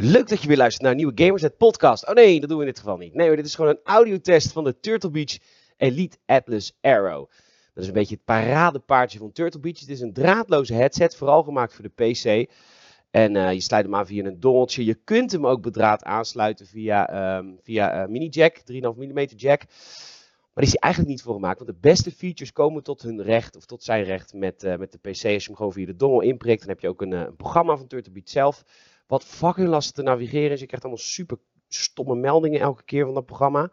Leuk dat je weer luistert naar een nieuwe Gamersnet podcast. Oh nee, dat doen we in dit geval niet. Nee dit is gewoon een audiotest van de Turtle Beach Elite Atlas Arrow. Dat is een beetje het paradepaardje van Turtle Beach. Het is een draadloze headset, vooral gemaakt voor de PC. En uh, je sluit hem aan via een dongeltje. Je kunt hem ook bedraad aansluiten via, um, via uh, mini jack, 3,5 mm jack. Maar die is hij eigenlijk niet voor gemaakt. Want de beste features komen tot hun recht, of tot zijn recht met, uh, met de PC. Als je hem gewoon via de dongel inprikt, dan heb je ook een, een programma van Turtle Beach zelf. Wat fucking lastig te navigeren is. Je krijgt allemaal super stomme meldingen elke keer van dat programma.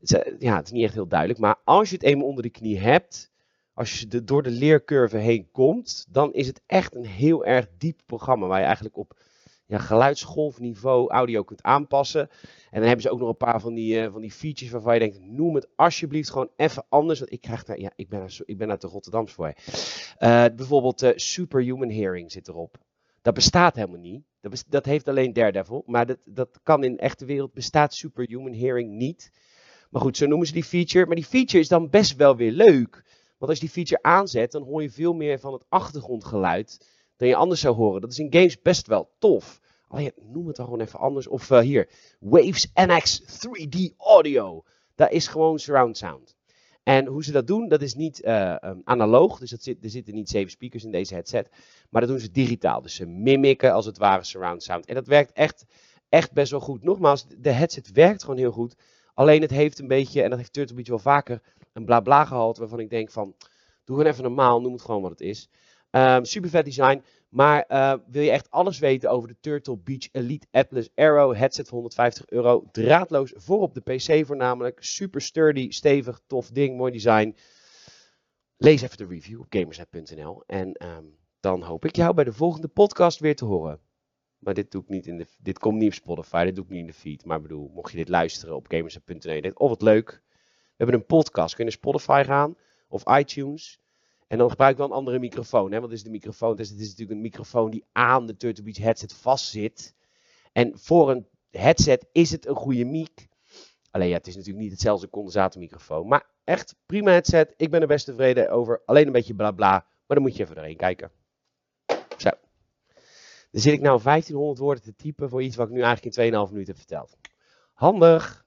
Is, ja, het is niet echt heel duidelijk. Maar als je het eenmaal onder de knie hebt, als je de, door de leercurve heen komt, dan is het echt een heel erg diep programma. Waar je eigenlijk op ja, geluidsgolfniveau audio kunt aanpassen. En dan hebben ze ook nog een paar van die, uh, van die features waarvan je denkt, noem het alsjeblieft gewoon even anders. Want ik krijg daar, ja, ik ben, er, ik ben de Rotterdams voor. Uh, bijvoorbeeld uh, Superhuman Hearing zit erop. Dat bestaat helemaal niet. Dat, dat heeft alleen Daredevil. Maar dat, dat kan in de echte wereld bestaat Superhuman Hearing niet. Maar goed, zo noemen ze die feature. Maar die feature is dan best wel weer leuk. Want als je die feature aanzet, dan hoor je veel meer van het achtergrondgeluid dan je anders zou horen. Dat is in games best wel tof. Alleen noem het dan gewoon even anders. Of uh, hier, Waves NX 3D Audio. Dat is gewoon surround sound. En hoe ze dat doen, dat is niet uh, analoog. Dus dat zit, er zitten niet zeven speakers in deze headset. Maar dat doen ze digitaal. Dus ze mimiken als het ware surround sound. En dat werkt echt, echt best wel goed. Nogmaals, de headset werkt gewoon heel goed. Alleen het heeft een beetje, en dat heeft Turtle Beach wel vaker, een bla bla gehaald. Waarvan ik denk van, doe gewoon even normaal, noem het gewoon wat het is. Um, super vet design. Maar uh, wil je echt alles weten over de Turtle Beach Elite Atlas Arrow headset voor 150 euro. Draadloos voor op de PC voornamelijk. Super sturdy, stevig, tof ding, mooi design. Lees even de review op gamersnet.nl. En um, dan hoop ik jou bij de volgende podcast weer te horen. Maar dit, doe ik niet in de, dit komt niet op Spotify, dit doe ik niet in de feed. Maar bedoel, mocht je dit luisteren op gamersnet.nl. Je oh wat leuk. We hebben een podcast. Kun je naar Spotify gaan of iTunes. En dan gebruik ik wel een andere microfoon. Hè? Want is de microfoon. Is, het is natuurlijk een microfoon die aan de Turtle Beach headset vastzit. En voor een headset is het een goede mic. Alleen ja, het is natuurlijk niet hetzelfde condensatormicrofoon. Maar echt prima headset. Ik ben er best tevreden over. Alleen een beetje bla bla. Maar dan moet je even doorheen kijken. Zo. Dan zit ik nou 1500 woorden te typen voor iets wat ik nu eigenlijk in 2,5 minuten heb verteld. Handig.